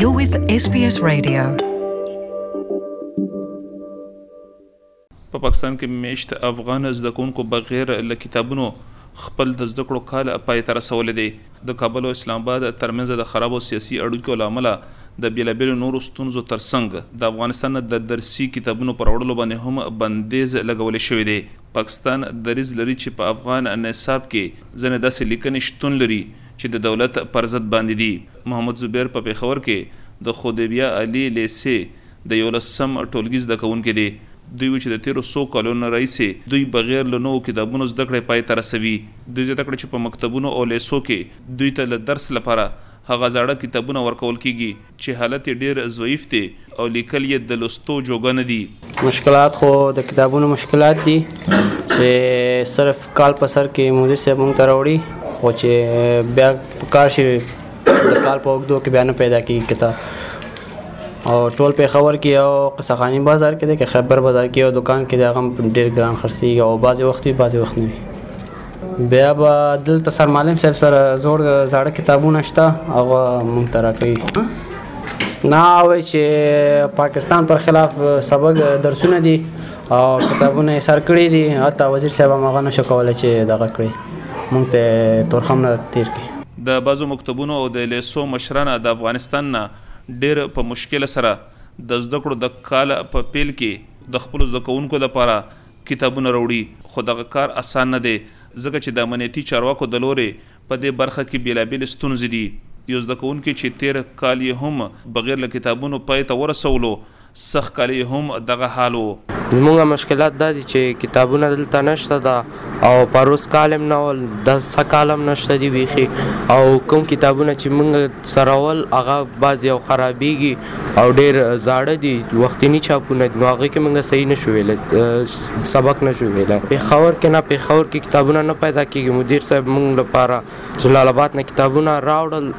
You're with SBS Radio. په پاکستان کې میشت افغان زده کوونکو بغیر له کتابونو خپل د زده کړو کال پای ته رسولی دی د کابل او اسلام آباد ترمنځ د خرابو سیاسي اړیکو له امله د بیلابیلو نورو ستونزو ترڅنګ د افغانستان د درسي کتابونو پر وړلو باندې هم بندیز لګول شوی دی پاکستان دریځ لري چې په افغان نصاب کې ځینې داسې لیکنې شتون لري چې د دولت پرضد باندې دي. محمد زبیر په پېښور کې د خدیبیه عالي لیسې د یولسم ټولګي زده کوونکی دی. دوی وي چې د تېرو څو کالو نه راهیسې دوی بغیر له نوو کتابونو زده کړې پای ته رسوي. دوی زیاته کړه چې په مکتبونو او لیسو کې دوی ته د درس لپاره هغه زاړه کتابونه ورکول کېږي چې حالت یې ډېر ضعیف دی او لیکل یې د لوستو جوګه نه دي. مشکلات خو د کتابونو مشکلات دي چې صرف کال په سر کې مودي صاحب مونږ ته راوړي خو چې بیا په کار شي د کال په اوږدو کې بیا نه پیدا کېږي کتاب او ټول پېښور کې او قصخاني بازار کې دی که خیبر بازار کې یو دوکان کې دی هغه هم ډېر ګران خرڅېږي او بعضې وخت وي بعضې وخت نه وي بیا به دلته سر معلم صاحب سره زوړ زاړه کتابونه شته او مونږ ته راکوي نه وای چې پاکستان پر خلاف سبق درسونه دي او کتابونه سر کړی دي حتی وزیر صاحب هغه نشو کولای چې دغه کړی مونږ ته تورخم نه تیر کی د بعضو مکتبونو او د لیسو مشرانه د افغانستان نه ډیر په مشکل سره د زده کړو د کال په پیل کې د خپل زده کوونکو لپاره کتابونه راوړي، خو دغه کار اسان نه دی، ځکه چې د امنیتي چارواکو د لورې په دې برخه کې بېلابېلې ستونزې دي. یو زده کوونکی چې تېر کال یې هم بغېر له کتابونو پای ته ورسولو، سږ کال یې هم دغه حال و. زموږ مشکلات دا دي چې کتابونه دلته نشته ده او پروس کال هم نه ول، دا سږ کال هم نشته دي بېخي او کوم کتابونه چې موږ سره ول، هغه بعضې او خرابېږي. او ډیر زاړه دي وختینی چاپونه نو هغه کې موږ صحیح نشو ویل سبق نشو ویل په خور کې نه په خور کې کتابونه نه پیدا کیږي مدیر صاحب موږ لپاره جلال آباد نه کتابونه راوړل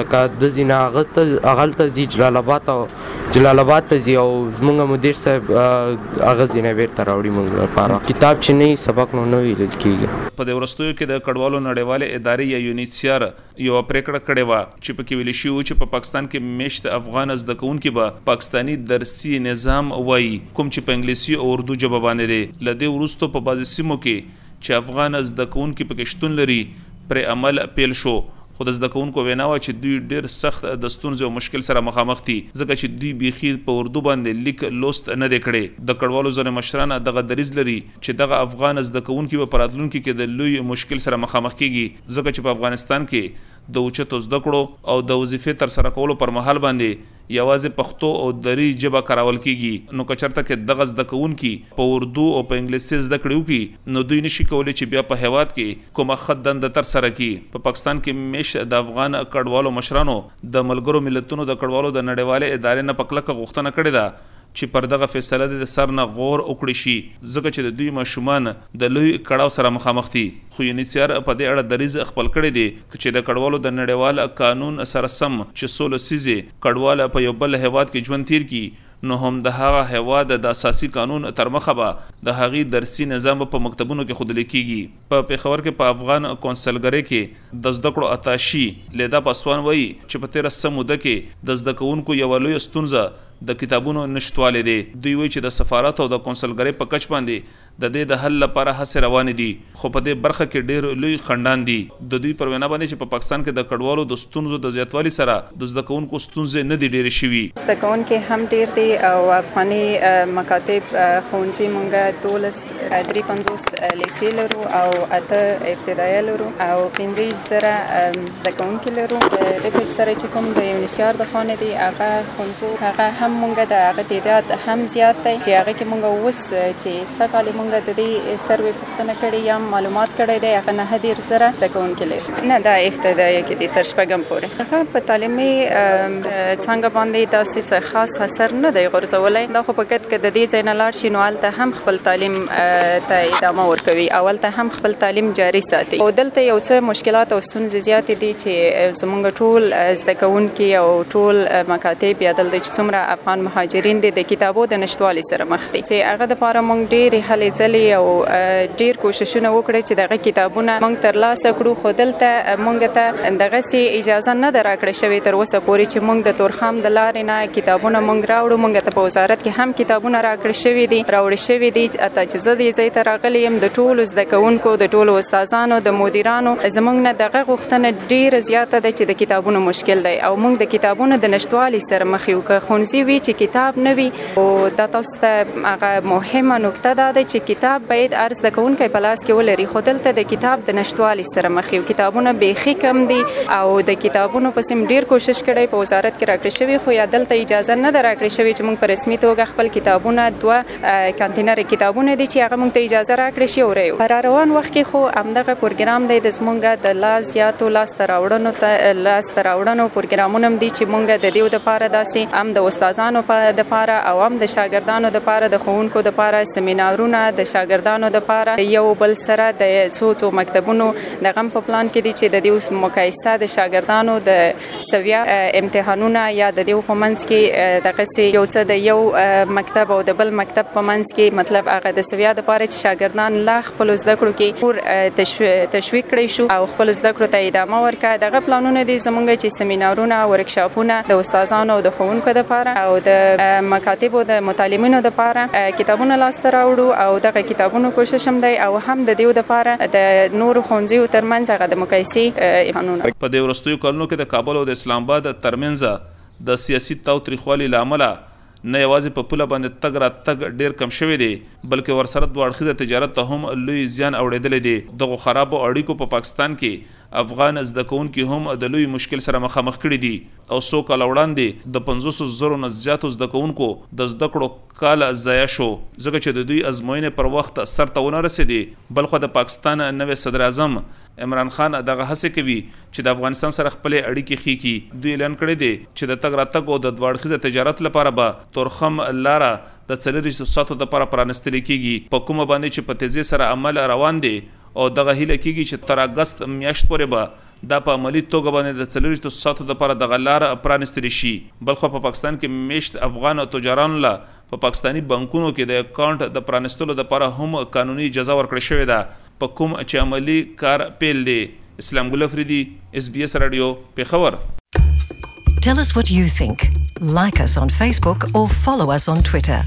لکه د زینا غلط غلط زی جلال آباد او جلال آباد ته زی او موږ مدیر صاحب هغه زینه بیرته راوړي موږ لپاره کتاب چې نه سبق نو نه ویل کیږي په دې ورستیو کې د کډوالو نړیوالې ادارې یا یونیچیار یوه پرېکړه کړې وه چې پکې ویل شوي وو چې په پاکستان کې مېشت افغان زده کوونکي به پاکستاني درسي نظام وايي کوم چې په انګلیسي او اردو ژبه باندې دی. له دې وروسته په بعضې سیمو کې چې افغان زده کوونکي پکې شتون لري پرې عمل پیل شو خو د زده کوونکو وینا وه چې دوی ډېر سخت د ستونزې او مشکل سره مخامخ دي ځکه چې دوی بیخي په اردو باندې لیک لوست نه دی کړی. د کډوالو ځینې مشران دغه دریځ لري چې دغه افغان زده کوونکي به په راتلونکي کې د لوی مشکل سره مخامخ کېږي. ځکه چې په افغانستان کې د اوچتو زده کړو او د وظیفې تر سره کولو پر مهال باندې یوازې پښتو او دري ژبه کارول کېږي، نو که چېرته که دغه زده کوونکي په اردو او په انګلیسې زده کړې وکړي، نو دوی نه شي کولای چې بیا په هېواد کې کومه ښه دنده تر سره کړي. په پاکستان کې مېشت د افغان کډوالو مشرانو د ملګرو ملتونو د کډوالو د نړیوالې ادارې نه په کلکه غوښتنه کړې ده، چې پر دغه فېصله دې د سر نه غور وکړی شي، ځکه چې د دوی ماشومان د لوی کړاو سره مخامخ دي، خو یونیسیار په دې اړه دریځ خپل کړی دی چې د کډوالو د نړیوال قانون سره سم چې څو لسیزې کډوال په یو بل هېواد کې ژوند تېر کړي، نو هم د هغه هېواد د اساسي قانون تر مخه به د هغوی درسي نظام به په مکتبونو کې ښودل کېږي. په پېښور کې په افغان کونسلګرۍ کې د زده کړو اتاشي لیدا پاسوان وايي چې په تېره څه موده کې د زده کوونکو یوه لویه ستونزه د کتابونو نشتوالی دی. دوی وایي چې د سفارت او د کونسلګرۍ په کچ باندې د دې د حل لپاره هڅې روانې دي، خو په دې برخه کې ډېر لوی خنډان دي. د دوی پر وینا باندې چې په پاکستان کې د کډوالو د ستونزو د زیاتوالي سره د زده کوونکو ستونزې نه دي ډېرې شوي. زده کوونکي هم ډېر دي او افغاني مکاتب، ښوونځي، موږ دوولس، درې پنځوس لېسې لرو او اته ابتدایه لرو او پنځه ویشت زره زده کوونکي لرو د دې پیج سره چې کوم د یونیسیار د خانې دی هغه خونځو هغه هم مونږ د هغه تعداد هم زیات دی چې هغه کې مونږ اوس چې سکهال مونږ د دې سروې پوښتنه کړې یا معلومات کړی دی هغه نه ډیر زره زده کوونکي لري نه دا افتدایه کې دي تر شپږم پورې هغه په تعلیمي څنګه باندې داسې څه خاص اثر نه دی غورځولای دا خو په کټ کې د دې ځای نه لاړ شي نو هلته هم خپل تعلیم ته ادامه ورکوي اول ته هم خپل تعلیم جاري ساتي او دلته یو څه مشکلات او ستونزې زیاتې دي چې زمونږ ټول زده کوونکي او ټول مکاتب یا دلته چې څومره افغان مهاجرین دي د کتابو د نشټوالي سره مخ دي چې هغه د پاره مونږ ډېری هلې ځلې او ډېر کوششونه وکړي چې دغه کتابونه مونږ تر لاسه کړو خو دلته مونږ ته دغه سي اجازه نه دراکړې شوې تر اوسه پورې چې مونږ د تورخم د لارې نه کتابونه مونږ راوړو مونږ ته په وزارت کې هم کتابونه راکړې شوې دي راوړې شوې دي زه دې ځای ته راغلی یم د ټولو زده کوونکو د ټولو استادانو د مدیرانو زمونږ نه دغه غوښتنه ډیره زیاته ده چې د کتابونو مشکل دی او مونږ د کتابونو د نشټوالي سره مخ یو که خونځي وی چې کتاب نه وي او دا تاسو ته هغه مهمه نکته ده چې کتاب باید ارز د کوونکې په لاس کې ولري خو دلته د کتاب د نشټوالي سره مخ یو کتابونه بیخي کم دي او د کتابونو په سیم ډیر کوشش کړی په وزارت کې راکړی شوی خو یا دلته اجازه نه دراکړی شوی چې مونږ په رسمي توګه خپل کتابونه دوه کانتینر کتابونه دي چې هغه مونږ ته اجازه راکړي شي او ریو را روان وخت کې خو همدغه پروګرام دی د زمونږ د لا زیاتو لاس تراوړنو ته لاس تراوړنو پروګرامونه دي چې مونږ د دیو د پاره داسې هم د استادانو د پاره او هم د شاګردانو د پاره د ښوونکو د پاره سیمینارونه د شاګردانو د پاره یو بل سره د څو څو مکتبونو د غم په پلان کې دي چې د دیو مقایسه د شاګردانو د سویه امتحانونه یا د دیو په منځ کې دغه سي یو څه د یو مکتب او د بل مکتب په منځ کې مطلب هغه د سویه د پاره چې شاګردان لا خپل زده کړو کې پور تشویق کړی شو او خپل زده کړو ته ادامه ورکړه دغه پلانونه دي زمونږ چې سیمینارونه ورکشاپونه د استادانو او د ښوونکو د پاره او د مکاتبو د متعلمینو د پاره کتابونه لاس ته راوړو او دغه کتابونو کوشش هم دی او هم د دیو د پاره د نور خونځیو ترمنځ هغه د مقایسې ځانونه. په دې وروستیو کلونو کې د کابل او د اسلام اباد ترمنځ د سیاسي تاوتریخوالي له امله نه یوازې په پوله باندې تګ راتګ ډېر کم شوی دی، بلکې ورسره دوه اړخیزه تجارت ته هم لوی زیان اوړېدلی دی. دغو خرابو اړیکو په پاکستان کې افغان زده کوونکي هم د لوی مشکل سره مخامخ کړي دي او څو کاله وړاندې د پنځوسو زرو نه زیاتو زده کوونکو د زده کړو کال ضایع شو، ځکه چې د دوی ازموینې پر وخت سرته ونه رسېدې. بلخوا د پاکستان نوی صدراعظم عمران خان دغه هڅې کوي چې د افغانستان سره خپلې اړیکې ښې کړي. دوی اعلان کړی دی چې د تګ راتګ او د دوه اړخیزه تجارت لپاره به تورخم لاره د څلرویشت ساعتو لپاره پرانستل کیږي، په کومه باندې چې په تېزۍ سره عمل روان دی او دغه هیله کیږي چې تر اګست میاشت پورې به دا په عملي توګه باندې د څلرویشت ساعتو لپاره دغه لاره پرانستل شي. بلخوا په پاکستان کې میشت افغان تجارانو له په پاکستاني بانکونو کې د اکاونټ د پرانیستلو لپاره هم قانوني اجازه ورکړل شوې ده، په کوم چې عملي کار پیل دی. اسلام ګل افریدي، ایس بي ایس راډیو، پېښور. Tell us what you think. Like us on Facebook or follow us on Twitter.